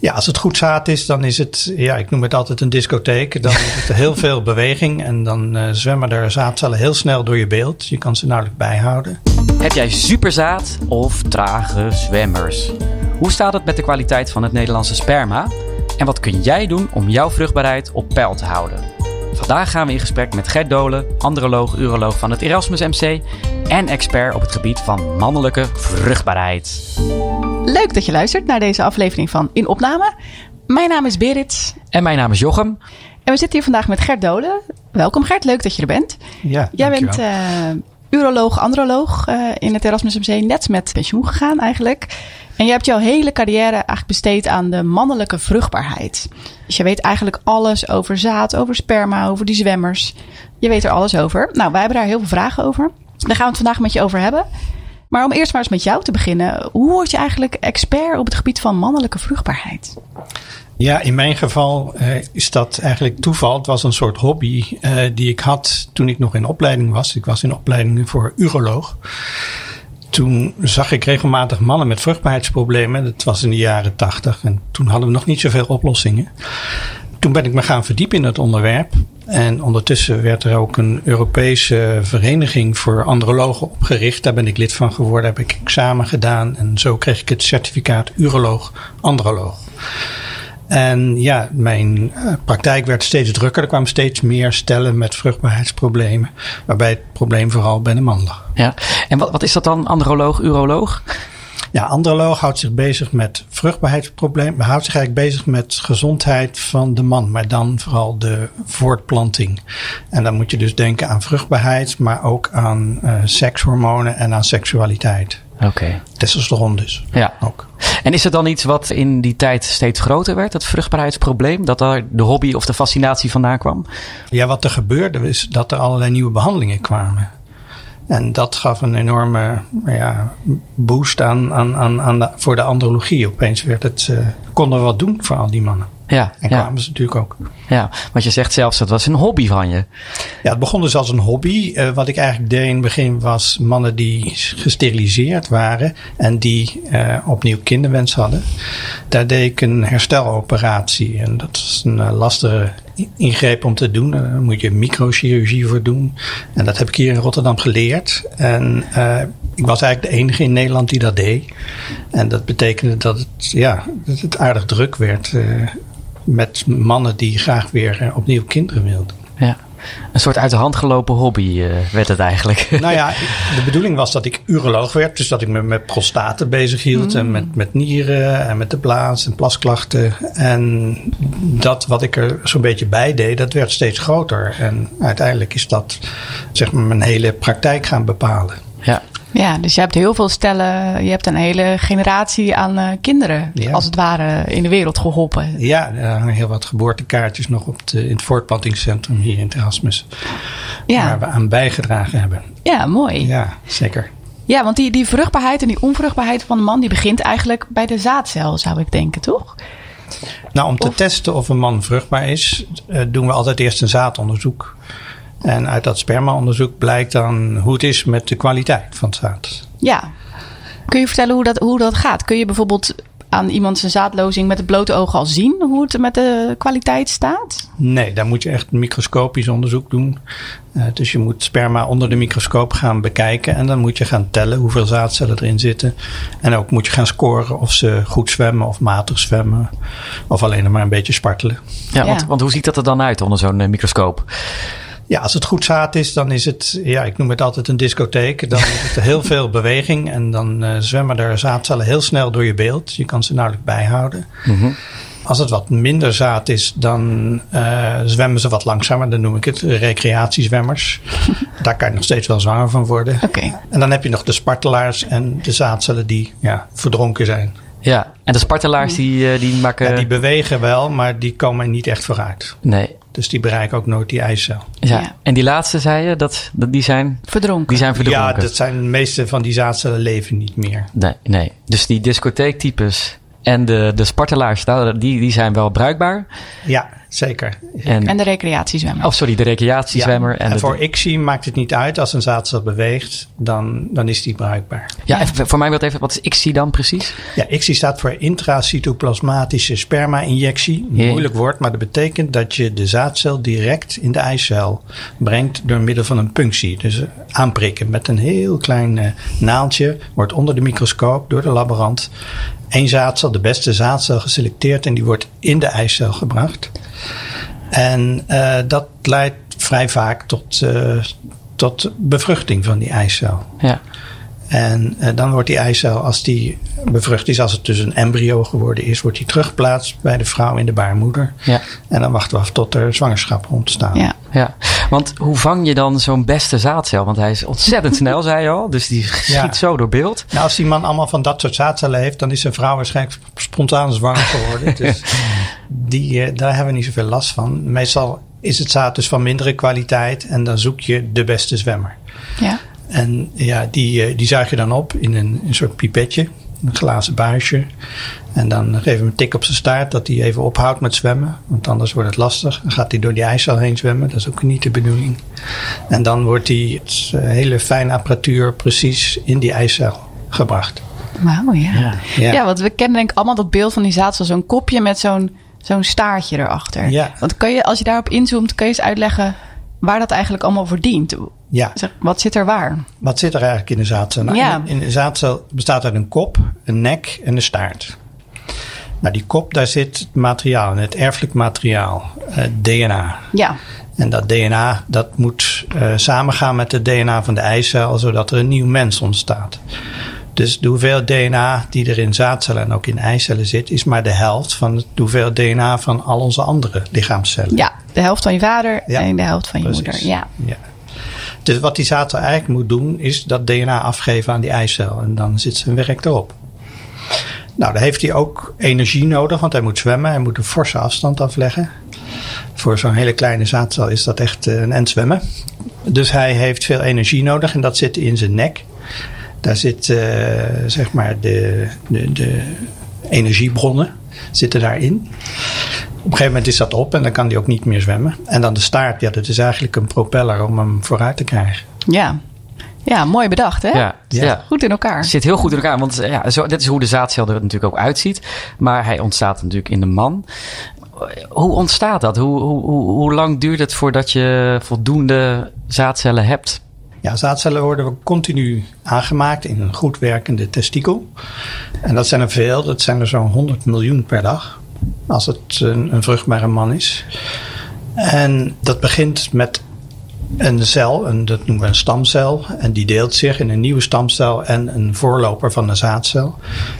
Ja, als het goed zaad is, dan is het, ja, ik noem het altijd een discotheek. Dan is het heel veel beweging en dan uh, zwemmen er zaadcellen heel snel door je beeld. Je kan ze nauwelijks bijhouden. Heb jij superzaad of trage zwemmers? Hoe staat het met de kwaliteit van het Nederlandse sperma? En wat kun jij doen om jouw vruchtbaarheid op peil te houden? Vandaag gaan we in gesprek met Gert Dolen, androloog, uroloog van het Erasmus MC en expert op het gebied van mannelijke vruchtbaarheid. Leuk dat je luistert naar deze aflevering van In Opname. Mijn naam is Berit. En mijn naam is Jochem. En we zitten hier vandaag met Gert Dolen. Welkom Gert, leuk dat je er bent. Ja, Jij bent uh, uroloog, androloog uh, in het Erasmus MC, net met pensioen gegaan eigenlijk. En je hebt jouw hele carrière eigenlijk besteed aan de mannelijke vruchtbaarheid. Dus je weet eigenlijk alles over zaad, over sperma, over die zwemmers. Je weet er alles over. Nou, wij hebben daar heel veel vragen over. Daar gaan we het vandaag met je over hebben. Maar om eerst maar eens met jou te beginnen. Hoe word je eigenlijk expert op het gebied van mannelijke vruchtbaarheid? Ja, in mijn geval uh, is dat eigenlijk toeval. Het was een soort hobby uh, die ik had toen ik nog in opleiding was. Ik was in opleiding voor uroloog. Toen zag ik regelmatig mannen met vruchtbaarheidsproblemen. Dat was in de jaren tachtig. En toen hadden we nog niet zoveel oplossingen. Toen ben ik me gaan verdiepen in het onderwerp. En ondertussen werd er ook een Europese vereniging voor andrologen opgericht. Daar ben ik lid van geworden, heb ik examen gedaan. En zo kreeg ik het certificaat uroloog-androloog. En ja, mijn praktijk werd steeds drukker. Er kwamen steeds meer stellen met vruchtbaarheidsproblemen. Waarbij het probleem vooral bij de man lag. Ja, en wat, wat is dat dan, androloog, uroloog? Ja, androloog houdt zich bezig met vruchtbaarheidsproblemen. Houdt zich eigenlijk bezig met gezondheid van de man. Maar dan vooral de voortplanting. En dan moet je dus denken aan vruchtbaarheid. Maar ook aan uh, sekshormonen en aan seksualiteit. Oké. Okay. Testosteron dus. Ja. Ook. En is het dan iets wat in die tijd steeds groter werd, het vruchtbaarheidsprobleem? Dat daar de hobby of de fascinatie vandaan kwam? Ja, wat er gebeurde is dat er allerlei nieuwe behandelingen kwamen. En dat gaf een enorme ja, boost aan, aan, aan, aan de, voor de andrologie. Opeens werd het, uh, konden we wat doen voor al die mannen. Ja, en ja. kwamen ze natuurlijk ook. Ja, want je zegt zelfs dat was een hobby van je. Ja, het begon dus als een hobby. Uh, wat ik eigenlijk deed in het begin was mannen die gesteriliseerd waren en die uh, opnieuw kinderwens hadden. Daar deed ik een hersteloperatie. En dat is een uh, lastige ingreep om te doen. Daar moet je microchirurgie voor doen. En dat heb ik hier in Rotterdam geleerd. En ik was eigenlijk de enige in Nederland die dat deed. En dat betekende dat het, ja, dat het aardig druk werd met mannen die graag weer opnieuw kinderen wilden. Ja. Een soort uit de hand gelopen hobby uh, werd het eigenlijk. Nou ja, de bedoeling was dat ik uroloog werd. Dus dat ik me met prostaten bezig hield. Mm. En met, met nieren en met de blaas en plasklachten. En dat wat ik er zo'n beetje bij deed, dat werd steeds groter. En uiteindelijk is dat zeg maar mijn hele praktijk gaan bepalen. Ja. Ja, dus je hebt heel veel stellen, je hebt een hele generatie aan uh, kinderen, ja. als het ware, in de wereld geholpen. Ja, er hangen heel wat geboortekaartjes nog op de, in het voortplantingscentrum hier in het Erasmus. Ja. Waar we aan bijgedragen hebben. Ja, mooi. Ja, zeker. Ja, want die, die vruchtbaarheid en die onvruchtbaarheid van de man, die begint eigenlijk bij de zaadcel, zou ik denken, toch? Nou, om te of... testen of een man vruchtbaar is, uh, doen we altijd eerst een zaadonderzoek. En uit dat spermaonderzoek blijkt dan hoe het is met de kwaliteit van het zaad. Ja. Kun je vertellen hoe dat, hoe dat gaat? Kun je bijvoorbeeld aan iemand zijn zaadlozing met het blote oog al zien hoe het met de kwaliteit staat? Nee, daar moet je echt een microscopisch onderzoek doen. Uh, dus je moet sperma onder de microscoop gaan bekijken. En dan moet je gaan tellen hoeveel zaadcellen erin zitten. En ook moet je gaan scoren of ze goed zwemmen of matig zwemmen. Of alleen maar een beetje spartelen. Ja, ja. Want, want hoe ziet dat er dan uit onder zo'n uh, microscoop? Ja, als het goed zaad is, dan is het, ja, ik noem het altijd een discotheek. Dan is het heel veel beweging en dan uh, zwemmen er zaadcellen heel snel door je beeld. Je kan ze nauwelijks bijhouden. Mm -hmm. Als het wat minder zaad is, dan uh, zwemmen ze wat langzamer. Dan noem ik het recreatiezwemmers. Daar kan je nog steeds wel zwanger van worden. Okay. En dan heb je nog de spartelaars en de zaadcellen die ja, verdronken zijn. Ja, en de spartelaars die, die maken... Ja, die bewegen wel, maar die komen niet echt vooruit. Nee. Dus die bereiken ook nooit die eicel. Ja. ja. En die laatste zei je, dat, dat, die zijn... Verdronken. Die zijn verdronken. Ja, dat zijn de meeste van die zaadcellen leven niet meer. Nee, nee. Dus die discotheektypes en de, de spartelaars, die, die zijn wel bruikbaar. Ja. Zeker. En, En de recreatiezwemmer. oh, sorry, de recreatiezwemmer. Ja, en en de- voor ICSI maakt het niet uit. Als een zaadcel beweegt, dan, dan is die bruikbaar. ja, even, voor mij wil het even, wat is ICSI dan precies? Ja, ICSI staat voor intracytoplasmatische sperma-injectie. Moeilijk woord, maar dat betekent dat je de zaadcel direct in de eicel brengt door middel van een punctie. Dus eh, aanprikken met een heel klein eh, naaldje, wordt onder de microscoop door de laborant één zaadcel, de beste zaadcel, geselecteerd en die wordt in de eicel gebracht. En eh, dat leidt vrij vaak tot, eh, tot bevruchting van die eicel. Ja. En eh, dan wordt die eicel, als die bevrucht is, als het dus een embryo geworden is, wordt die teruggeplaatst bij de vrouw in de baarmoeder. Ja. En dan wachten we af tot er zwangerschap ontstaan. Ja. Ja, want hoe vang je dan zo'n beste zaadcel? Want hij is ontzettend snel, zei je al. Dus die schiet Ja. zo door beeld. Nou, als die man allemaal van dat soort zaadcellen heeft, dan is zijn vrouw waarschijnlijk spontaan zwanger geworden. dus die, eh, daar hebben we niet zoveel last van. Meestal is het zaad dus van mindere kwaliteit en dan zoek je de beste zwemmer. Ja. En ja, die, eh, die zuig je dan op in een, een soort pipetje, een glazen buisje. En dan geven we hem een tik op zijn staart dat hij even ophoudt met zwemmen. Want anders wordt het lastig. Dan gaat hij door die eicel heen zwemmen. Dat is ook niet de bedoeling. En dan wordt die het, eh, hele fijne apparatuur precies in die eicel gebracht. Wauw, ja. ja. Ja. want we kennen denk ik allemaal dat beeld van die zaadcel. Zo'n kopje met zo'n zo'n staartje erachter. Ja. Want kan je, als je daarop inzoomt, kun je eens uitleggen waar dat eigenlijk allemaal voor dient. Ja, Zeg, wat zit er waar? wat zit er eigenlijk in de zaadcel? Nou, Ja. in, de zaadcel bestaat uit een kop, een nek en een staart. Nou, die kop, daar zit het materiaal, in, het erfelijk materiaal, eh, DNA. Ja, En dat DNA dat moet eh, samengaan met het DNA van de eicel, zodat er een nieuw mens ontstaat. Dus de hoeveelheid DNA die er in zaadcellen en ook in eicellen zit, is maar de helft van de hoeveelheid DNA van al onze andere lichaamscellen. ja, de helft van je vader Ja, en de helft van je Precies. moeder. Ja. ja. Dus wat die zaadcel eigenlijk moet doen, is dat DNA afgeven aan die eicel. En dan zit zijn werk erop. Nou, dan heeft hij ook energie nodig, want hij moet zwemmen. Hij moet een forse afstand afleggen. Voor zo'n hele kleine zaadcel is dat echt eh, een end zwemmen. Dus hij heeft veel energie nodig en dat zit in zijn nek. Daar zit, eh, zeg maar, de, de, de energiebronnen zitten daarin. Op een gegeven moment is dat op en dan kan hij ook niet meer zwemmen. En dan de staart, ja, dat is eigenlijk een propeller om hem vooruit te krijgen. Ja. ja, mooi bedacht hè? Ja, ja. Ja. Goed in elkaar. Zit heel goed in elkaar. Want ja, zo, dit is hoe de zaadcel er natuurlijk ook uitziet. Maar hij ontstaat natuurlijk in de man. Hoe ontstaat dat? Hoe, hoe, hoe, hoe lang duurt het voordat je voldoende zaadcellen hebt? Ja, zaadcellen worden continu aangemaakt in een goed werkende testikel. En dat zijn er veel, dat zijn er zo'n 100 miljoen per dag. Als het een, een vruchtbare man is. En dat begint met een cel, een, dat noemen we een stamcel. En die deelt zich in een nieuwe stamcel en een voorloper van een zaadcel.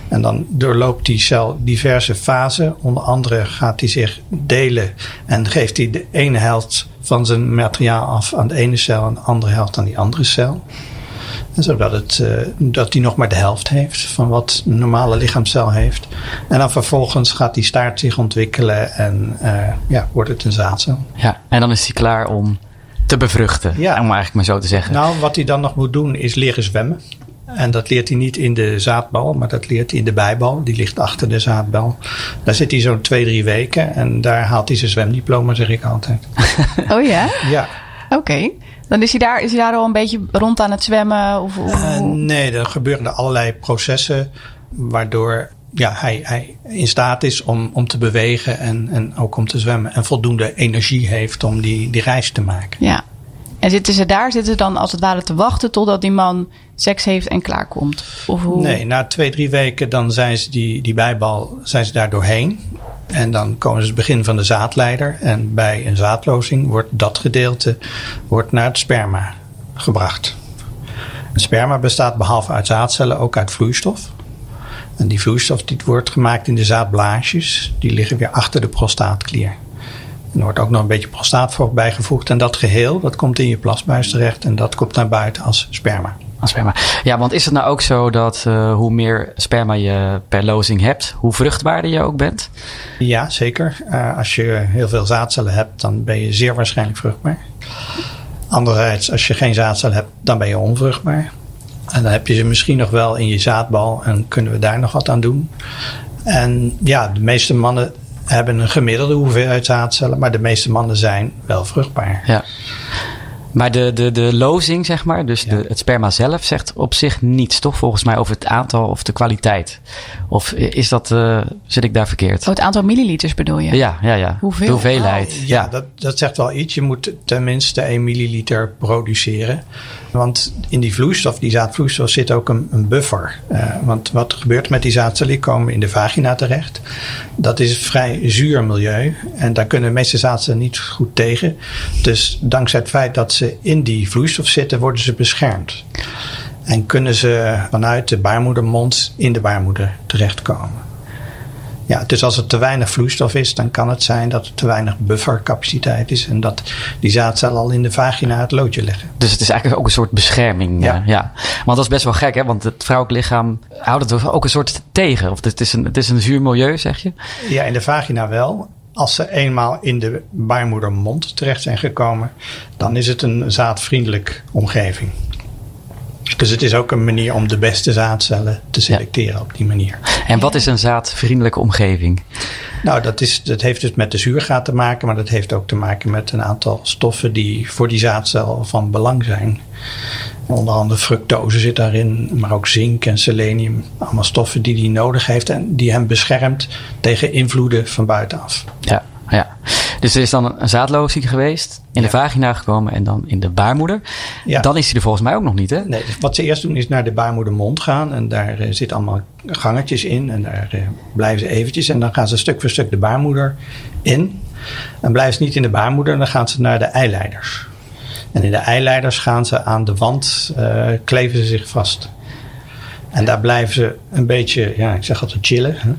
En dan doorloopt die cel diverse fasen. Onder andere gaat hij zich delen en geeft hij de ene helft van zijn materiaal af aan de ene cel en de andere helft aan die andere cel. En zodat het, eh, dat hij nog maar de helft heeft van wat een normale lichaamscel heeft. En dan vervolgens gaat die staart zich ontwikkelen en eh, ja, wordt het een zaadcel. Ja, en dan is hij klaar om te bevruchten. Ja. Om eigenlijk maar zo te zeggen. Nou, wat hij dan nog moet doen is leren zwemmen. En dat leert hij niet in de zaadbal, maar dat leert hij in de bijbal. Die ligt achter de zaadbal. Daar zit hij zo'n twee, drie weken en daar haalt hij zijn zwemdiploma, zeg ik altijd. Oh ja? Ja, Oké. Dan is hij, daar, is hij daar al een beetje rond aan het zwemmen? Of, of- Eh, nee, er gebeuren er allerlei processen waardoor ja, hij, hij in staat is om, om te bewegen en, en ook om te zwemmen. En voldoende energie heeft om die, die reis te maken. Ja. En zitten ze daar, zitten ze dan als het ware te wachten totdat die man seks heeft en klaarkomt? Of hoe? Nee, na twee, drie weken dan zijn ze die, die bijbal zijn ze daar doorheen. En dan komen ze het begin van de zaadleider. En bij een zaadlozing wordt dat gedeelte wordt naar het sperma gebracht. Het sperma bestaat behalve uit zaadcellen ook uit vloeistof. En die vloeistof die wordt gemaakt in de zaadblaasjes. Die liggen weer achter de prostaatklier. Er wordt ook nog een beetje prostaatvocht bijgevoegd. En dat geheel, dat komt in je plasbuis terecht. En dat komt naar buiten als sperma. Als sperma. Ja, want is het nou ook zo dat eh, hoe meer sperma je per lozing hebt, hoe vruchtbaarder je ook bent? Ja, zeker. Eh, als je heel veel zaadcellen hebt, dan ben je zeer waarschijnlijk vruchtbaar. Anderzijds, als je geen zaadcellen hebt, dan ben je onvruchtbaar. En dan heb je ze misschien nog wel in je zaadbal en kunnen we daar nog wat aan doen. En ja, de meeste mannen hebben een gemiddelde hoeveelheid zaadcellen, maar de meeste mannen zijn wel vruchtbaar. Ja. Maar de, de, de lozing, zeg maar, dus de, het sperma zelf, zegt op zich niets, toch? Volgens mij over het aantal of de kwaliteit. Of is dat, uh, zit ik daar verkeerd? Oh, het aantal milliliters bedoel je? Ja, ja, ja. Hoeveel? De hoeveelheid. Oh, ja, Dat, dat zegt wel iets. Je moet tenminste 1 milliliter produceren. Want in die vloeistof, die zaadvloeistof, zit ook een, een buffer. Uh, want wat gebeurt met die zaadcellen? Die komen in de vagina terecht. Dat is een vrij zuur milieu. En daar kunnen de meeste zaadcellen niet goed tegen. Dus dankzij het feit dat ze in die vloeistof zitten, worden ze beschermd. En kunnen ze vanuit de baarmoedermond in de baarmoeder terechtkomen. Ja, dus als er te weinig vloeistof is, dan kan het zijn dat er te weinig buffercapaciteit is. En dat die zaadcellen al in de vagina het loodje leggen. Dus het is eigenlijk ook een soort bescherming. Ja. ja. Want dat is best wel gek, hè? Want het vrouwelijk lichaam houdt het ook een soort tegen. Of het is een, het is een zuur milieu, zeg je? Ja, in de vagina wel. Als ze eenmaal in de baarmoedermond terecht zijn gekomen, dan is het een zaadvriendelijk omgeving. Dus het is ook een manier om de beste zaadcellen te selecteren ja. op die manier. En wat is een zaadvriendelijke omgeving? Nou, dat, is, dat heeft dus met de zuurgraad te maken, maar dat heeft ook te maken met een aantal stoffen die voor die zaadcel van belang zijn. Onder andere fructose zit daarin, maar ook zink en selenium. Allemaal stoffen die hij nodig heeft en die hem beschermt tegen invloeden van buitenaf. Ja, ja. Dus er is dan een zaadlozing geweest, in de vagina gekomen en dan in de baarmoeder. Dan is hij er volgens mij ook nog niet, hè? Nee, wat ze eerst doen is naar de baarmoedermond gaan. En daar uh, zitten allemaal gangetjes in. En daar uh, blijven ze eventjes. En dan gaan ze stuk voor stuk de baarmoeder in. En blijven ze niet in de baarmoeder, dan gaan ze naar de eileiders. En in de eileiders gaan ze aan de wand, uh, kleven ze zich vast. En daar blijven ze een beetje, ja, ik zeg altijd chillen.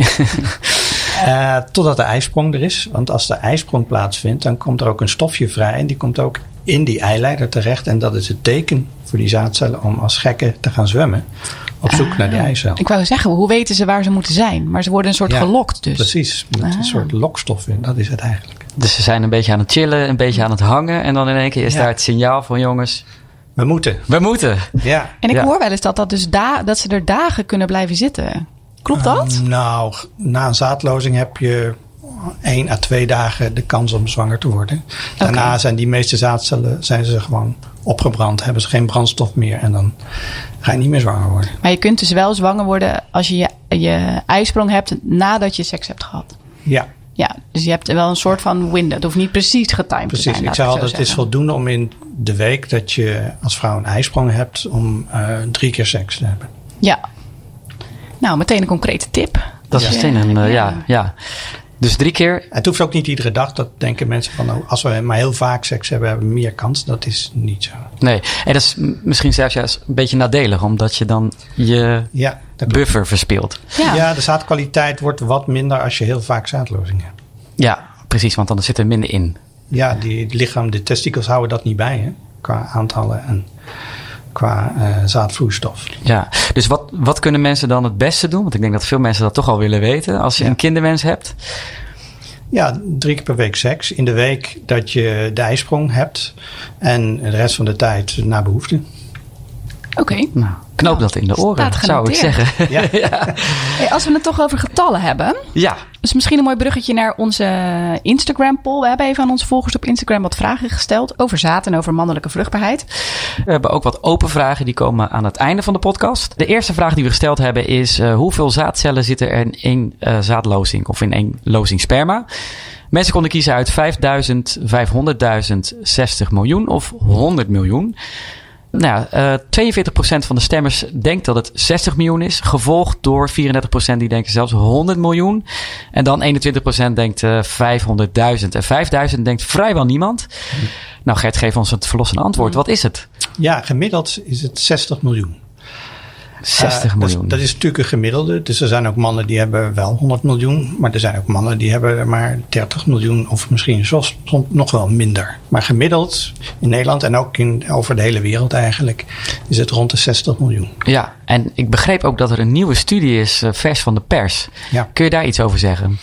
Uh, totdat de ijsprong er is. Want als de ijsprong plaatsvindt, dan komt er ook een stofje vrij. En die komt ook in die eileider terecht. En dat is het teken voor die zaadcellen om als gekken te gaan zwemmen. Op zoek naar die eicel. Ik wou zeggen, hoe weten ze waar ze moeten zijn? Maar ze worden een soort ja, gelokt dus. Precies, met ah. een soort lokstof in. Dat is het eigenlijk. Dus ze zijn een beetje aan het chillen, een beetje aan het hangen. En dan in één keer is ja. daar het signaal van jongens... We moeten. We moeten. Ja. En ik ja. hoor wel eens dat, dat, dus da dat ze er dagen kunnen blijven zitten. Klopt dat? Uh, nou, na een zaadlozing heb je één à twee dagen de kans om zwanger te worden. Daarna okay. zijn die meeste zaadcellen zijn ze gewoon opgebrand, hebben ze geen brandstof meer en dan ga je niet meer zwanger worden. Maar je kunt dus wel zwanger worden als je je, je ijsprong hebt nadat je seks hebt gehad. Ja. Ja, dus je hebt wel een soort van window. Het hoeft niet precies getimed precies. te zijn. Ik zou altijd, het is voldoende om in de week dat je als vrouw een ijsprong hebt om uh, drie keer seks te hebben. Ja, nou, meteen een concrete tip. Dat is meteen een, uh, ja. ja. Dus drie keer. Het hoeft ook niet iedere dag. Dat denken mensen van, nou, als we maar heel vaak seks hebben, hebben we meer kans. Dat is niet zo. Nee, en dat is misschien zelfs juist een beetje nadelig, omdat je dan je ja, buffer verspeelt. Ja. ja, de zaadkwaliteit wordt wat minder als je heel vaak zaadlozing hebt. Ja, precies, want dan zit er minder in. Ja, die het lichaam, de testikels houden dat niet bij, hè, qua aantallen en qua uh, zaadvloeistof. Ja, dus wat, wat kunnen mensen dan het beste doen? Want ik denk dat veel mensen dat toch al willen weten. Als je ja. een kinderwens hebt. Ja, drie keer per week seks. In de week dat je de ijsprong hebt. En de rest van de tijd naar behoefte. Oké. Okay. Nou, knoop dat in de oren, zou ik zeggen. Ja. ja. Hey, als we het toch over getallen hebben. Ja. Dus misschien een mooi bruggetje naar onze Instagram poll. We hebben even aan onze volgers op Instagram wat vragen gesteld over zaad en over mannelijke vruchtbaarheid. We hebben ook wat open vragen die komen aan het einde van de podcast. De eerste vraag die we gesteld hebben is uh, hoeveel zaadcellen zitten er in één uh, zaadlozing of in één lozing sperma? Mensen konden kiezen uit 5000, 500.000, 60 miljoen of 100 miljoen. Nou, uh, 42% van de stemmers denkt dat het 60 miljoen is. Gevolgd door 34% die denken zelfs 100 miljoen. En dan 21% denkt uh, 500.000. En 5.000 denkt vrijwel niemand. Hm. Nou, Gert, geef ons het verlossende antwoord. Wat is het? Ja, gemiddeld is het 60 miljoen. 60 uh, miljoen. Dat, dat, is natuurlijk een gemiddelde. Dus er zijn ook mannen die hebben wel 100 miljoen. Maar er zijn ook mannen die hebben maar 30 miljoen. Of misschien soms nog wel minder. Maar gemiddeld in Nederland en ook in, over de hele wereld eigenlijk. Is het rond de 60 miljoen. Ja, en ik begreep ook dat er een nieuwe studie is. Uh, vers van de pers. Ja. Kun je daar iets over zeggen?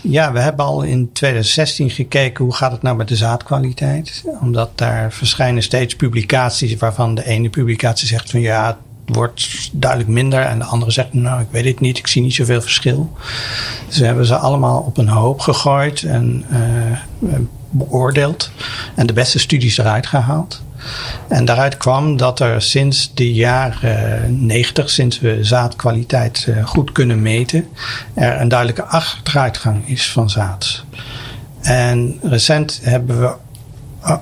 Ja, we hebben al in 2016 gekeken hoe gaat het nou met de zaadkwaliteit. Omdat daar verschijnen steeds publicaties waarvan de ene publicatie zegt van ja, wordt duidelijk minder. En de andere zegt, nou, ik weet het niet, ik zie niet zoveel verschil. Dus we hebben ze allemaal op een hoop gegooid en uh, beoordeeld. En de beste studies eruit gehaald. En daaruit kwam dat er sinds de jaren 90, sinds we zaadkwaliteit eh, goed kunnen meten, er een duidelijke achteruitgang is van zaad. En recent hebben we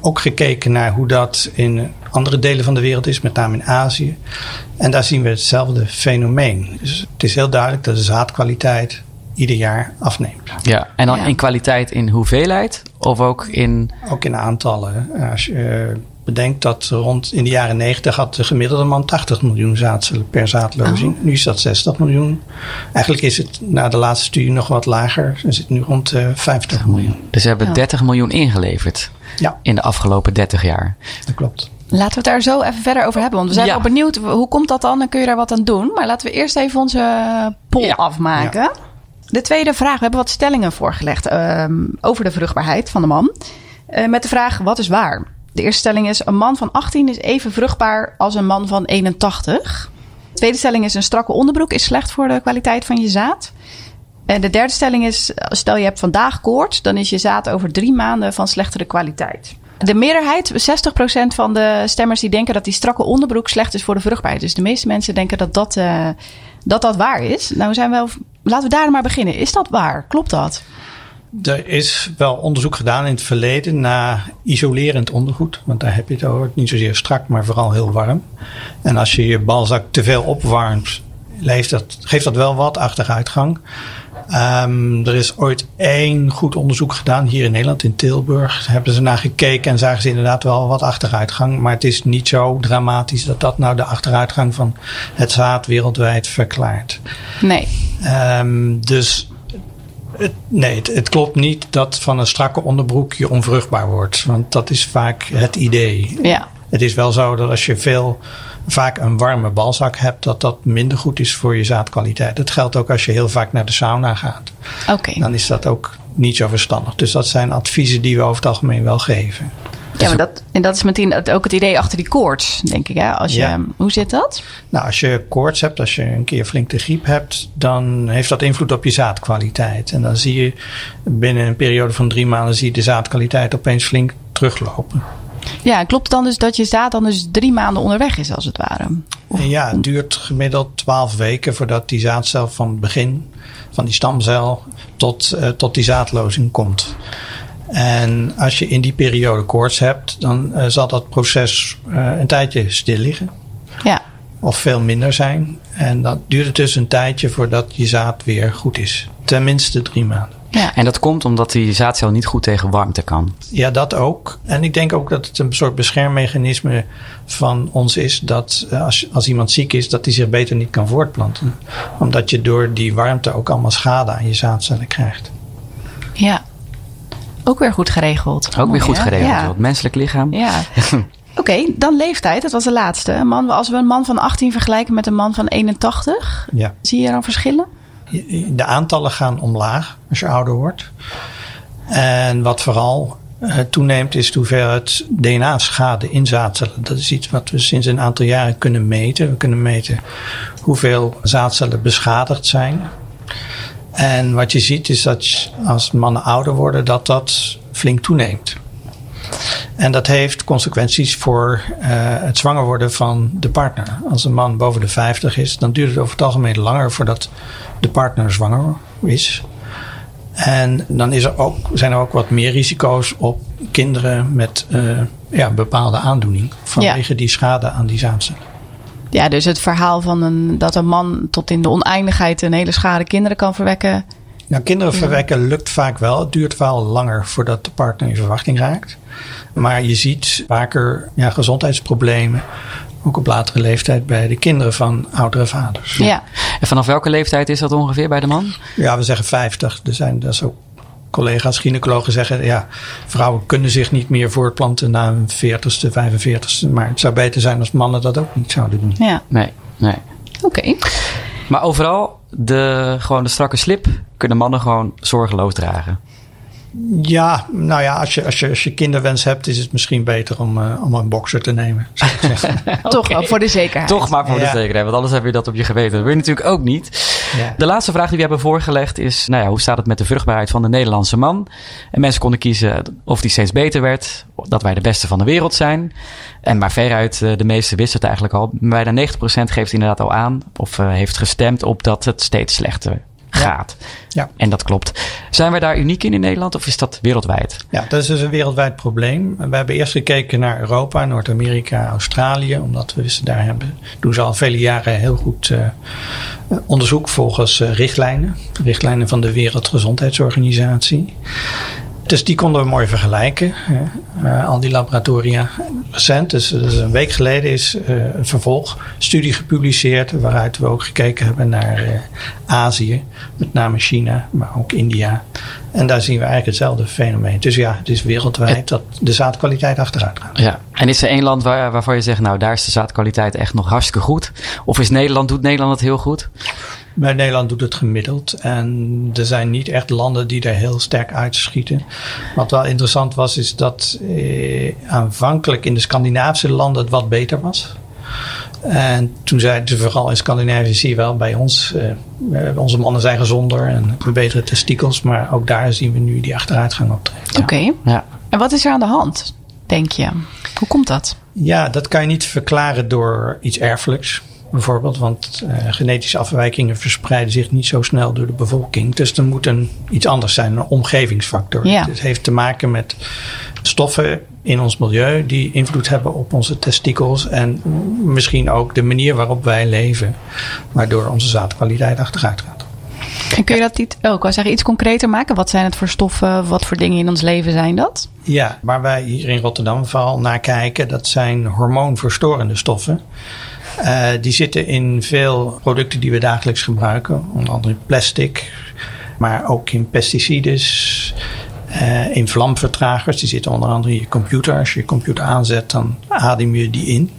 ook gekeken naar hoe dat in andere delen van de wereld is, met name in Azië. En daar zien we hetzelfde fenomeen. Dus het is heel duidelijk dat de zaadkwaliteit ieder jaar afneemt. Ja, en dan in kwaliteit in hoeveelheid of ook in... Ook in aantallen. Als je bedenkt dat rond in de jaren 90 had de gemiddelde man 80 miljoen zaadcellen per zaadlozing. Oh. Nu is dat 60 miljoen. Eigenlijk is het na de laatste studie nog wat lager. We zitten nu rond uh, eh, 50 miljoen. Dus ze hebben 30 miljoen ingeleverd ja. in de afgelopen 30 jaar. Dat klopt. Laten we het daar zo even verder over hebben. Want we zijn wel benieuwd, hoe komt dat dan? Dan kun je daar wat aan doen. Maar laten we eerst even onze poll afmaken. De tweede vraag. We hebben wat stellingen voorgelegd ehm, over de vruchtbaarheid van de man. Uh, met de vraag, wat is waar? De eerste stelling is: een man van 18 is even vruchtbaar als een man van 81. De tweede stelling is: een strakke onderbroek is slecht voor de kwaliteit van je zaad. En de derde stelling is: stel je hebt vandaag koorts, dan is je zaad over drie maanden van slechtere kwaliteit. De meerderheid, 60% van de stemmers, die denken dat die strakke onderbroek slecht is voor de vruchtbaarheid. Dus de meeste mensen denken dat dat, uh, dat, dat waar is. Nou zijn we, laten we daar maar beginnen. Is dat waar? Klopt dat? Er is wel onderzoek gedaan in het verleden naar isolerend ondergoed. Want daar heb je het over. Niet zozeer strak, maar vooral heel warm. En als je je balzak te veel opwarmt, dat, geeft dat wel wat achteruitgang. Um, er is ooit één goed onderzoek gedaan hier in Nederland, in Tilburg. Daar hebben ze naar gekeken en zagen ze inderdaad wel wat achteruitgang. Maar het is niet zo dramatisch dat dat nou de achteruitgang van het zaad wereldwijd verklaart. Nee. Um, dus het, nee, het, het, klopt niet dat van een strakke onderbroek je onvruchtbaar wordt. Want dat is vaak het idee. Ja. Het is wel zo dat als je veel, vaak een warme balzak hebt, dat dat minder goed is voor je zaadkwaliteit. Dat geldt ook als je heel vaak naar de sauna gaat. Oké. Dan is dat ook niet zo verstandig. Dus dat zijn adviezen die we over het algemeen wel geven. Ja, maar dat, en dat is meteen ook het idee achter die koorts, denk ik. Hè? Als je, Hoe zit dat? Nou, als je koorts hebt, als je een keer flink de griep hebt, dan heeft dat invloed op je zaadkwaliteit. En dan zie je binnen een periode van drie maanden zie je de zaadkwaliteit opeens flink teruglopen. Ja, klopt het dan dus dat je zaad dan dus drie maanden onderweg is, als het ware? Ja, het duurt gemiddeld twaalf weken voordat die zaadcel van het begin, van die stamcel, tot, uh, tot die zaadlozing komt. En als je in die periode koorts hebt, dan uh, zal dat proces uh, een tijdje stil liggen. Ja. Of veel minder zijn. En dat duurt dus een tijdje voordat je zaad weer goed is. Tenminste drie maanden. Ja. En dat komt omdat die zaadcel niet goed tegen warmte kan. Ja, dat ook. En ik denk ook dat het een soort beschermmechanisme van ons is. Dat uh, als, als iemand ziek is, dat hij zich beter niet kan voortplanten. Omdat je door die warmte ook allemaal schade aan je zaadcellen krijgt. Ja, ook weer goed geregeld. Ook weer goed geregeld. Ja. Het menselijk lichaam. Ja. Oké, dan leeftijd. Dat was de laatste. Een man, als we een man van 18 vergelijken met een man van 81, ja. zie je dan verschillen? De aantallen gaan omlaag als je ouder wordt. En wat vooral uh, toeneemt is de hoeveelheid DNA-schade in zaadcellen. Dat is iets wat we sinds een aantal jaren kunnen meten. We kunnen meten hoeveel zaadcellen beschadigd zijn. En wat je ziet is dat als mannen ouder worden, dat dat flink toeneemt. En dat heeft consequenties voor uh, het zwanger worden van de partner. Als een man boven de 50 is, dan duurt het over het algemeen langer voordat de partner zwanger is. En dan is er ook, zijn er ook wat meer risico's op kinderen met uh, ja, bepaalde aandoening vanwege die schade aan die zaadcellen. Ja, dus het verhaal van een, dat een man tot in de oneindigheid een hele schade kinderen kan verwekken. Nou, kinderen verwekken lukt vaak wel. Het duurt wel langer voordat de partner in verwachting raakt. Maar je ziet vaker ja, gezondheidsproblemen. Ook op latere leeftijd bij de kinderen van oudere vaders. Ja. En vanaf welke leeftijd is dat ongeveer bij de man? Ja, we zeggen 50. Er zijn, dat is ook collega's gynaecologen zeggen, ja, vrouwen kunnen zich niet meer voortplanten na een 40ste, 45ste. Maar het zou beter zijn als mannen dat ook niet zouden doen. Ja. Nee, nee. Oké. Maar overal, de, gewoon de strakke slip kunnen mannen gewoon zorgeloos dragen. Ja, nou ja, als je, als je, als je kinderwens hebt, is het misschien beter om, uh, om een boxer te nemen. Zou ik zeggen. Toch voor de zekerheid. Toch maar voor de zekerheid, want anders heb je dat op je geweten. Dat wil je natuurlijk ook niet. Ja. De laatste vraag die we hebben voorgelegd is: nou ja, hoe staat het met de vruchtbaarheid van de Nederlandse man? En mensen konden kiezen of die steeds beter werd, dat wij de beste van de wereld zijn. En maar veruit, uh, de meeste wisten het eigenlijk al. Bijna 90% geeft inderdaad al aan, of uh, heeft gestemd op dat het steeds slechter gaat. Ja. En dat klopt. Zijn wij daar uniek in in Nederland of is dat wereldwijd? Ja, dat is dus een wereldwijd probleem. We hebben eerst gekeken naar Europa, Noord-Amerika, Australië, omdat we wisten daar hebben, doen ze al vele jaren heel goed uh, onderzoek volgens uh, richtlijnen. Richtlijnen van de Wereldgezondheidsorganisatie. Dus die konden we mooi vergelijken. Uh, al die laboratoria. Recent, dus, dus een week geleden, is uh, een vervolgstudie gepubliceerd. Waaruit we ook gekeken hebben naar uh, Azië. Met name China, maar ook India. En daar zien we eigenlijk hetzelfde fenomeen. Dus ja, het is wereldwijd dat de zaadkwaliteit achteruit gaat. Ja, en is er één land waar, waarvan je zegt, nou daar is de zaadkwaliteit echt nog hartstikke goed? Of is Nederland, doet Nederland het heel goed? Maar Nederland doet het gemiddeld. En er zijn niet echt landen die er heel sterk uitschieten. Wat wel interessant was, is dat eh, aanvankelijk in de Scandinavische landen het wat beter was. En toen zeiden ze vooral in Scandinavië, zie je wel, bij ons, uh, onze mannen zijn gezonder en we betere testikels. Maar ook daar zien we nu die achteruitgang optreden. Oké. Ja. En wat is er aan de hand, denk je? Hoe komt dat? Ja, dat kan je niet verklaren door iets erfelijks bijvoorbeeld. Want uh, genetische afwijkingen verspreiden zich niet zo snel door de bevolking. Dus er moet een, iets anders zijn, een omgevingsfactor. Ja. Het heeft te maken met stoffen in ons milieu die invloed hebben op onze testikels. En misschien ook de manier waarop wij leven. Waardoor onze zaadkwaliteit achteruit gaat. En kun je dat niet ook oh, zeggen, iets concreter maken? Wat zijn het voor stoffen? Wat voor dingen in ons leven zijn dat? Ja, waar wij hier in Rotterdam vooral naar kijken, dat zijn hormoonverstorende stoffen. Uh, die zitten in veel producten die we dagelijks gebruiken. Onder andere plastic, maar ook in pesticiden. Uh, in vlamvertragers, die zitten onder andere in je computer. Als je je computer aanzet, dan adem je die in.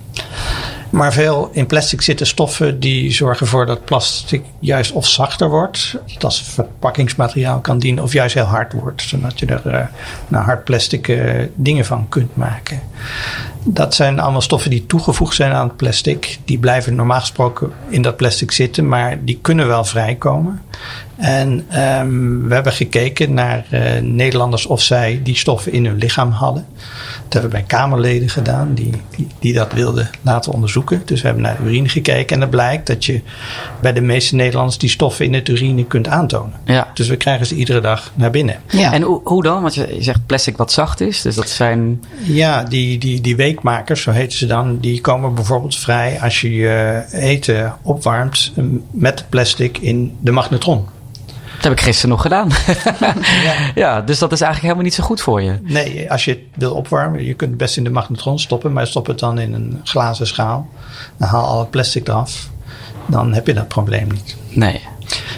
Maar veel in plastic zitten stoffen die zorgen ervoor dat plastic juist of zachter wordt. Dat als verpakkingsmateriaal kan dienen of juist heel hard wordt. Zodat je er uh, nou, hard plastic uh, dingen van kunt maken. Dat zijn allemaal stoffen die toegevoegd zijn aan het plastic. Die blijven normaal gesproken in dat plastic zitten, maar die kunnen wel vrijkomen. En um, we hebben gekeken naar uh, Nederlanders of zij die stoffen in hun lichaam hadden. Dat hebben we bij Kamerleden gedaan die, die, die, dat wilden laten onderzoeken. Dus we hebben naar de urine gekeken en het blijkt dat je bij de meeste Nederlanders die stoffen in het urine kunt aantonen. Ja. Dus we krijgen ze iedere dag naar binnen. Ja. En hoe, hoe dan? Want je zegt plastic wat zacht is, dus dat zijn... Ja, die, die, die weekmakers, zo heten ze dan, die komen bijvoorbeeld vrij als je je eten opwarmt met plastic in de magnetron. Dat heb ik gisteren nog gedaan. ja. ja. dus dat is eigenlijk helemaal niet zo goed voor je. Nee, als je het wil opwarmen, je kunt het best in de magnetron stoppen, maar stop het dan in een glazen schaal. Dan haal al het plastic eraf. Dan heb je dat probleem niet. Nee.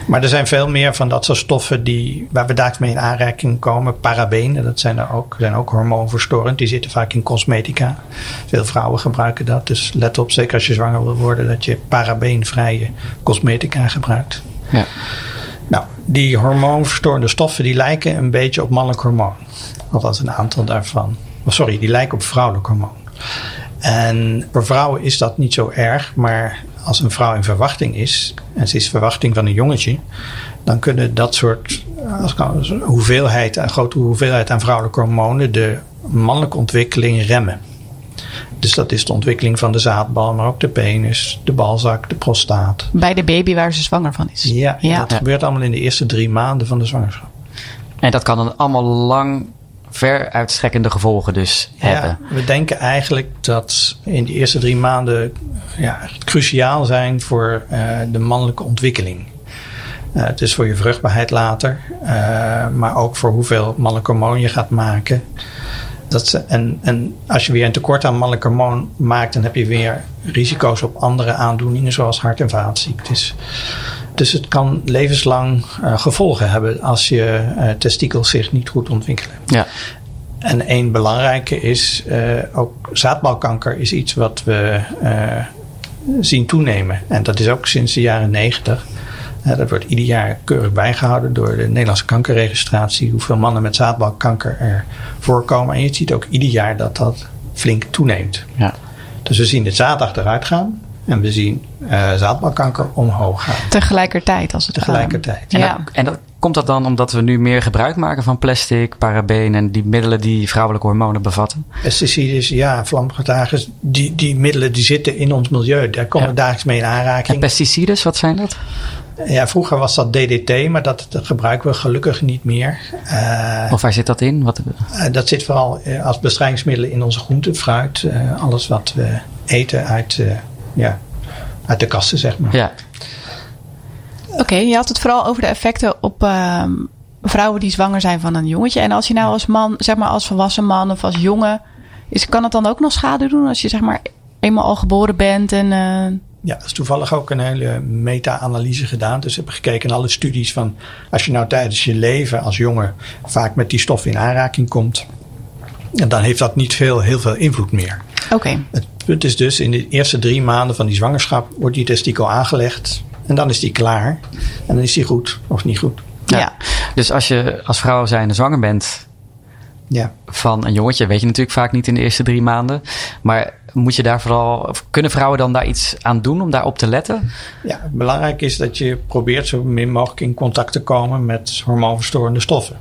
Maar er zijn veel meer van dat soort stoffen die, waar we dagelijks mee in aanraking komen. Parabenen, dat zijn, er ook, zijn ook hormoonverstorend. Die zitten vaak in cosmetica. Veel vrouwen gebruiken dat. Dus let op, zeker als je zwanger wil worden, dat je parabeenvrije cosmetica gebruikt. Ja. Nou, die hormoonverstorende stoffen die lijken een beetje op mannelijk hormoon. Althans, een aantal daarvan. Oh, sorry, die lijken op vrouwelijk hormoon. En voor vrouwen is dat niet zo erg, maar als een vrouw in verwachting is, en ze is verwachting van een jongetje, dan kunnen dat soort als, hoeveelheid, een grote hoeveelheid aan vrouwelijke hormonen de mannelijke ontwikkeling remmen. Dus dat is de ontwikkeling van de zaadbal, maar ook de penis, de balzak, de prostaat. Bij de baby waar ze zwanger van is. Ja, ja. dat gebeurt allemaal in de eerste drie maanden van de zwangerschap. En dat kan dan allemaal lang ver uitstrekkende gevolgen dus ja, hebben. We denken eigenlijk dat in de eerste drie maanden ja, cruciaal zijn voor uh, de mannelijke ontwikkeling. Uh, het is voor je vruchtbaarheid later, uh, maar ook voor hoeveel mannelijk hormoon je gaat maken. Dat, en, en als je weer een tekort aan mannelijk hormoon maakt, dan heb je weer risico's op andere aandoeningen, zoals hart- en vaatziektes. Dus het kan levenslang uh, gevolgen hebben als je uh, testikels zich niet goed ontwikkelen. Ja. En een belangrijke is uh, ook zaadbalkanker is iets wat we zien toenemen. En dat is ook sinds de jaren negentig. Dat wordt ieder jaar keurig bijgehouden door de Nederlandse kankerregistratie. Hoeveel mannen met zaadbalkanker er voorkomen. En je ziet ook ieder jaar dat dat flink toeneemt. Ja. Dus we zien de zaad achteruit gaan. En we zien uh, zaadbalkanker omhoog gaan. Tegelijkertijd als het Tegelijkertijd. En, ja. dat, en dat, komt dat dan omdat we nu meer gebruik maken van plastic, parabenen en die middelen die vrouwelijke hormonen bevatten? Pesticides, ja, vlamgedragers, die, die middelen die zitten in ons milieu. Daar komen we dagelijks mee in aanraking. En pesticides, wat zijn dat? Ja, vroeger was dat DDT, maar dat, dat gebruiken we gelukkig niet meer. Uh, of waar zit dat in? Wat... Uh, dat zit vooral als bestrijdingsmiddelen in onze groenten, fruit, uh, alles wat we eten uit ja, uit de kasten, zeg maar. Ja. Oké, je had het vooral over de effecten op uh, vrouwen die zwanger zijn van een jongetje. En als je nou als man, zeg maar als volwassen man of als jongen, is, kan het dan ook nog schade doen als je zeg maar eenmaal al geboren bent en... Uh... Ja, er is toevallig ook een hele meta-analyse gedaan. Dus we hebben gekeken naar alle studies van als je nou tijdens je leven als jongen vaak met die stof in aanraking komt. En dan heeft dat niet veel, heel veel invloed meer. Oké. Het punt is dus, in de eerste drie maanden van die zwangerschap wordt die testikel aangelegd. En dan is die klaar. En dan is die goed of niet goed. Ja. Dus als je als vrouw zijnde zwanger bent ja. van een jongetje, weet je natuurlijk vaak niet in de eerste drie maanden. Maar moet je daar vooral, kunnen vrouwen dan daar iets aan doen om daarop te letten? Ja, belangrijk is dat je probeert zo min mogelijk in contact te komen met hormoonverstorende stoffen.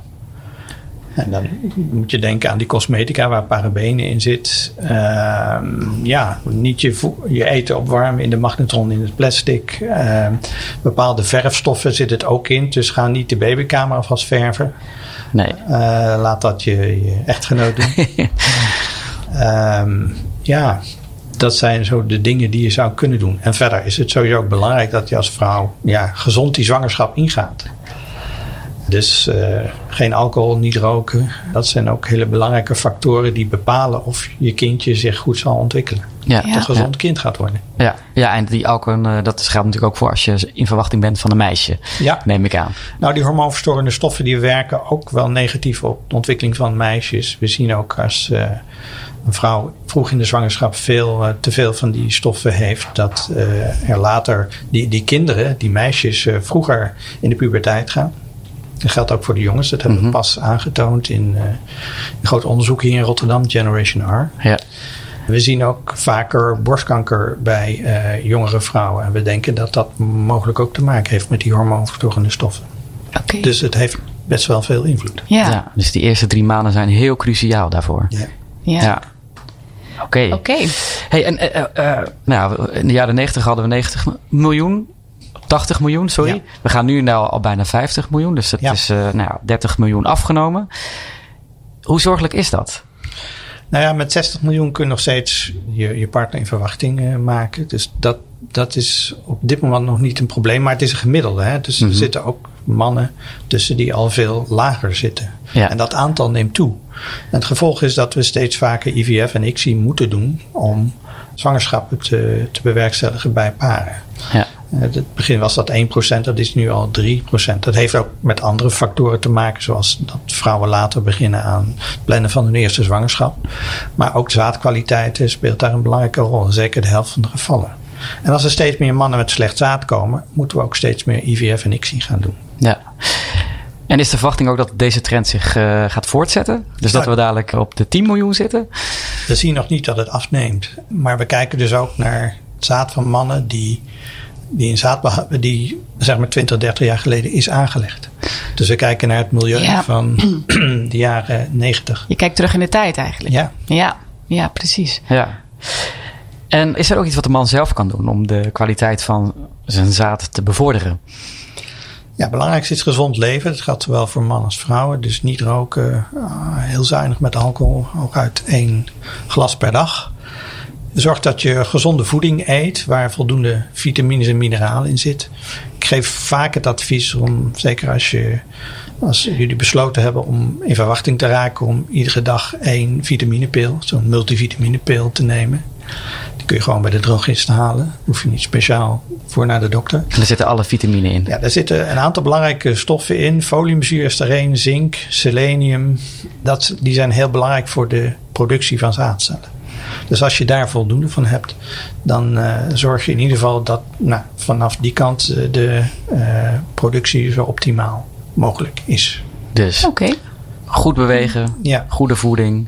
En dan moet je denken aan die cosmetica waar parabenen in zit. Uh, ja, niet je, je eten opwarmen in de magnetron in het plastic. Uh, bepaalde verfstoffen zit het ook in. Dus ga niet de babykamer alvast verven. Nee. Uh, laat dat je, je echtgenoot doen. um, ja, dat zijn zo de dingen die je zou kunnen doen. En verder is het sowieso ook belangrijk dat je als vrouw ja, gezond die zwangerschap ingaat. Dus uh, geen alcohol, niet roken. Dat zijn ook hele belangrijke factoren die bepalen of je kindje zich goed zal ontwikkelen. Ja, dat een gezond kind gaat worden. Ja, ja en die alcohol, uh, dat geldt natuurlijk ook voor als je in verwachting bent van een meisje. Ja. Neem ik aan. Nou, die hormoonverstorende stoffen die werken ook wel negatief op de ontwikkeling van meisjes. We zien ook als uh, een vrouw vroeg in de zwangerschap veel, uh, te veel van die stoffen heeft, dat uh, er later die, die kinderen, die meisjes, vroeger in de puberteit gaan. Dat geldt ook voor de jongens. Dat hebben we mm -hmm. pas aangetoond in een groot onderzoek hier in Rotterdam, Generation R. Ja. We zien ook vaker borstkanker bij uh, jongere vrouwen. En we denken dat dat mogelijk ook te maken heeft met die hormoonverstorende stoffen. Okay. Dus het heeft best wel veel invloed. Ja. ja. dus die eerste drie maanden zijn heel cruciaal daarvoor. Ja. ja. ja. Oké. Oké. Okay. Hey, en uh, uh, nou, in de jaren 90 hadden we 90 miljoen. 80 miljoen, sorry. Ja. We gaan nu nou al bijna 50 miljoen. Dus dat Ja. is uh, nou, 30 miljoen afgenomen. Hoe zorgelijk is dat? Nou ja, met 60 miljoen kun je nog steeds je, je partner in verwachting uh, maken. Dus dat, dat is op dit moment nog niet een probleem. Maar het is een gemiddelde. Hè? Dus Mhm. er zitten ook mannen tussen die al veel lager zitten. Ja. En dat aantal neemt toe. En het gevolg is dat we steeds vaker IVF en ICSI moeten doen om zwangerschappen te, te bewerkstelligen bij paren. Ja. In het begin was dat 1%, dat is nu al 3%. Dat heeft ook met andere factoren te maken, zoals dat vrouwen later beginnen aan het plannen van hun eerste zwangerschap. Maar ook zaadkwaliteit speelt daar een belangrijke rol, zeker de helft van de gevallen. En als er steeds meer mannen met slecht zaad komen, moeten we ook steeds meer IVF en ICSI gaan doen. Ja. En is de verwachting ook dat deze trend zich uh, gaat voortzetten? Dus dat we dadelijk op de 10 miljoen zitten? We zien nog niet dat het afneemt. Maar we kijken dus ook naar het zaad van mannen die, die in zaad die zeg maar 20, 30 jaar geleden is aangelegd. Dus we kijken naar het milieu Ja. van de jaren 90. Je kijkt terug in de tijd eigenlijk. Ja, Ja, ja precies. Ja. En is er ook iets wat de man zelf kan doen om de kwaliteit van zijn zaad te bevorderen? ja, belangrijk is gezond leven. Dat geldt zowel voor mannen als vrouwen. Dus niet roken, ah, heel zuinig met alcohol, hooguit één glas per dag. Zorg dat je gezonde voeding eet, waar voldoende vitamines en mineralen in zit. Ik geef vaak het advies om, zeker als, je, als jullie besloten hebben om in verwachting te raken, om iedere dag één vitaminepil, zo'n multivitaminepil te nemen. Die kun je gewoon bij de drogist halen. Hoef je niet speciaal voor naar de dokter. En er zitten alle vitamine in. Ja, daar zitten een aantal belangrijke stoffen in. Foliumzuur, styreen, zink, selenium. Dat, die zijn heel belangrijk voor de productie van zaadcellen. Dus als je daar voldoende van hebt, dan uh, zorg je in ieder geval dat nou, vanaf die kant eh, de uh, productie zo optimaal mogelijk is. Dus Oké. goed bewegen, Ja, goede voeding,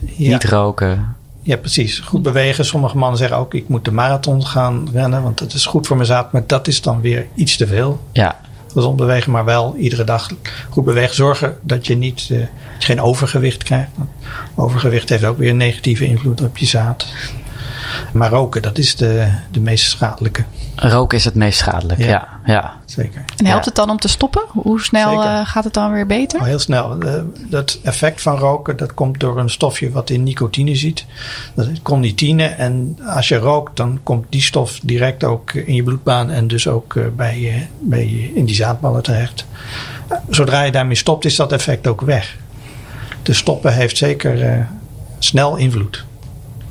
ja. niet roken. ja, precies. Goed bewegen. Sommige mannen zeggen ook, ik moet de marathon gaan rennen, want dat is goed voor mijn zaad. Maar dat is dan weer iets te veel. Ja, Gezond bewegen, maar wel iedere dag goed bewegen. Zorgen dat je niet eh, dat je geen overgewicht krijgt. Want overgewicht heeft ook weer een negatieve invloed op je zaad. Maar roken, dat is de, de meest schadelijke. roken is het meest schadelijk. Ja, Ja. ja. Zeker. En helpt Ja. het dan om te stoppen? Hoe snel eh, gaat het dan weer beter? Al heel snel. Eh, dat effect van roken, dat komt door een stofje wat in nicotine zit. Dat is conitine. En als je rookt, dan komt die stof direct ook in je bloedbaan en dus ook eh, bij, je, bij je, in die zaadballen terecht. Zodra je daarmee stopt, is dat effect ook weg. Dus stoppen heeft zeker eh, snel invloed.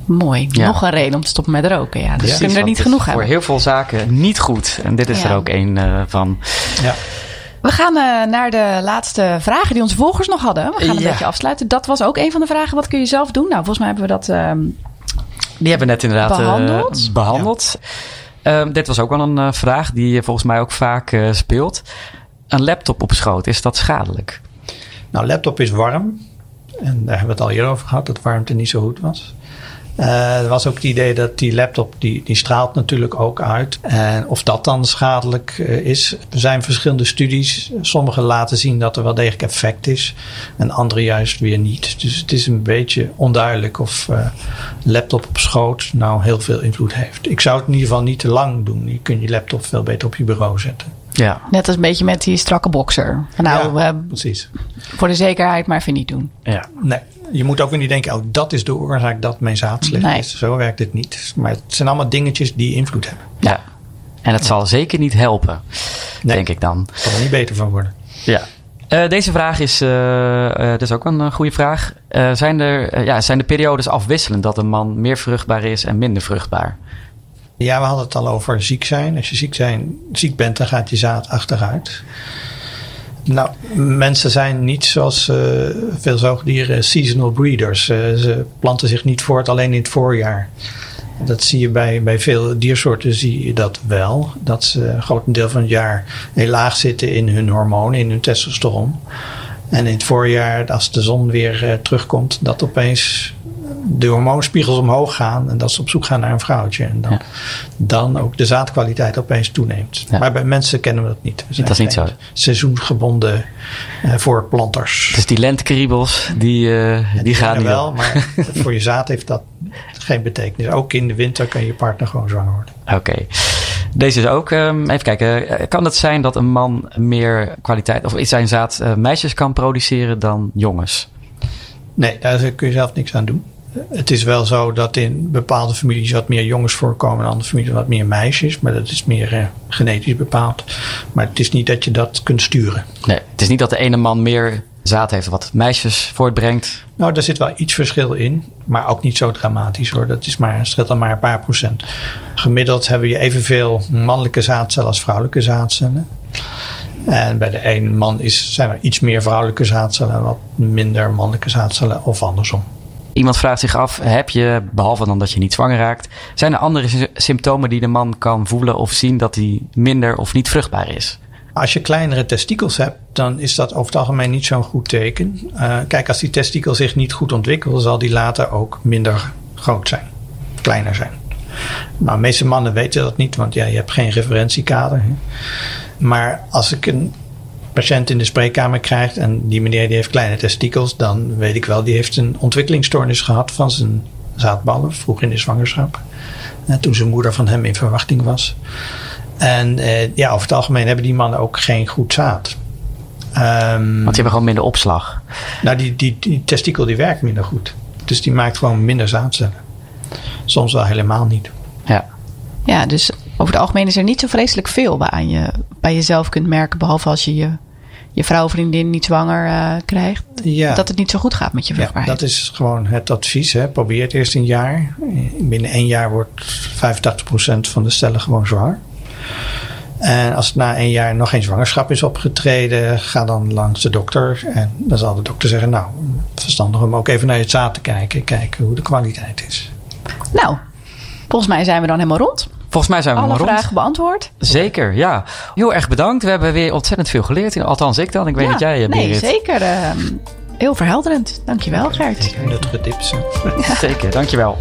Mooi. Ja. Nog een reden om te stoppen met roken. Ja, dus we kunnen er niet genoeg Voor hebben. heel veel zaken niet goed. En dit is Ja. er ook één eh, van. Ja. We gaan eh, naar de laatste vragen die onze volgers nog hadden. We gaan een Ja. beetje afsluiten. Dat was ook een van de vragen. Wat kun je zelf doen? Nou, volgens mij hebben we dat... ehm, Die hebben we net inderdaad eh, Behandeld? behandeld. Ehm, dit was ook wel een vraag die volgens mij ook vaak eh, speelt. Een laptop op schoot, is dat schadelijk? Nou, laptop is warm. En daar hebben we het al eerder over gehad, dat warmte niet zo goed was. Eh, er was ook het idee dat die laptop, die, die straalt natuurlijk ook uit. En of dat dan schadelijk eh, is. Er zijn verschillende studies. Sommige laten zien dat er wel degelijk effect is. En andere juist weer niet. Dus het is een beetje onduidelijk of eh, laptop op schoot nou heel veel invloed heeft. Ik zou het in ieder geval niet te lang doen. Je kunt je laptop veel beter op je bureau zetten. Ja, net als een beetje met die strakke boxer. Van Nou, Ja. eh, Precies. voor de zekerheid maar even niet doen. ja. Nee, je moet ook weer niet denken, oh, dat is de oorzaak dat mijn zaad slecht Nee. is. Zo werkt het niet. Maar het zijn allemaal dingetjes die invloed hebben. ja. En het zal zeker niet helpen, Nee. denk ik dan. Er zal er niet beter van worden. Ja. Eh, deze vraag is, eh, eh, dus ook een goede vraag. Eh, zijn, er, ja, zijn de periodes afwisselend dat een man meer vruchtbaar is en minder vruchtbaar? Ja, we hadden het al over ziek zijn. Als je ziek, zijn, ziek bent, dan gaat je zaad achteruit. Nou, mensen zijn niet zoals eh, veel zoogdieren seasonal breeders. Eh, ze planten zich niet voort alleen in het voorjaar. Dat zie je bij, bij veel diersoorten zie je dat wel. Dat ze een groot deel van het jaar heel laag zitten in hun hormonen, in hun testosteron. En in het voorjaar, als de zon weer eh, terugkomt, dat opeens de hormoonspiegels omhoog gaan en dat ze op zoek gaan naar een vrouwtje. En dan, Ja. dan ook de zaadkwaliteit opeens toeneemt. Ja. Maar bij mensen kennen we dat niet. Dat is niet zo. Seizoensgebonden eh, voorplanters. Dus die lentekriebels, die, eh, die gaan kennen niet wel, op. maar voor je zaad heeft dat geen betekenis. Ook in de winter kan je partner gewoon zwanger worden. Oké. Deze is ook, ehm, even kijken. Eh, Kan het zijn dat een man meer kwaliteit, of zijn zaad meisjes kan produceren dan jongens? Nee, daar kun je zelf niks aan doen. Het is wel zo dat in bepaalde families wat meer jongens voorkomen, in andere families wat meer meisjes. Maar dat is meer eh, genetisch bepaald. Maar het is niet dat je dat kunt sturen. Nee, het is niet dat de ene man meer zaad heeft wat meisjes voortbrengt. Nou, daar zit wel iets verschil in, maar ook niet zo dramatisch hoor. Dat is maar, scheelt dan maar een paar procent. Gemiddeld hebben je evenveel mannelijke zaadcellen als vrouwelijke zaadcellen. En bij de een man is, zijn er iets meer vrouwelijke zaadcellen en wat minder mannelijke zaadcellen of andersom. Iemand vraagt zich af, heb je, behalve dan dat je niet zwanger raakt, zijn er andere sy- symptomen die de man kan voelen of zien dat hij minder of niet vruchtbaar is? Als je kleinere testikels hebt, dan is dat over het algemeen niet zo'n goed teken. Eh, kijk, als die testikel zich niet goed ontwikkelt, zal die later ook minder groot zijn, kleiner zijn. Nou, de meeste mannen weten dat niet, want ja, je hebt geen referentiekader. Maar als ik een patiënt in de spreekkamer krijg en die meneer die heeft kleine testikels, dan weet ik wel, die heeft een ontwikkelingsstoornis gehad van zijn zaadballen, vroeg in de zwangerschap. Eh, toen zijn moeder van hem in verwachting was. En eh, ja, over het algemeen hebben die mannen ook geen goed zaad. Ehm, Want die hebben gewoon minder opslag. nou, die, die, die testikel die werkt minder goed. Dus die maakt gewoon minder zaadcellen. Soms wel helemaal niet. Ja. Ja, dus over het algemeen is er niet zo vreselijk veel waaraan je bij jezelf kunt merken. Behalve als je je, je vrouw of vriendin niet zwanger eh, krijgt. Ja, Dat het niet zo goed gaat met je ja, vruchtbaarheid. dat is gewoon het advies. Hè. Probeer het eerst een jaar. Binnen één jaar wordt 85% van de stellen gewoon zwanger. En als na één jaar nog geen zwangerschap is opgetreden, ga dan langs de dokter. En dan zal de dokter zeggen, nou, verstandig om ook even naar je zaad te kijken. Kijken hoe de kwaliteit is. Nou, volgens mij zijn we dan helemaal rond Volgens mij zijn we Alle maar rond. vragen beantwoord? Zeker, ja. Heel erg bedankt. We hebben weer ontzettend veel geleerd. Althans, ik dan. Ik weet ja, niet jij, eh, Nee, Berit. zeker. ehm, heel verhelderend. Dankjewel, Gert. Nuttige tips. Zeker, dankjewel.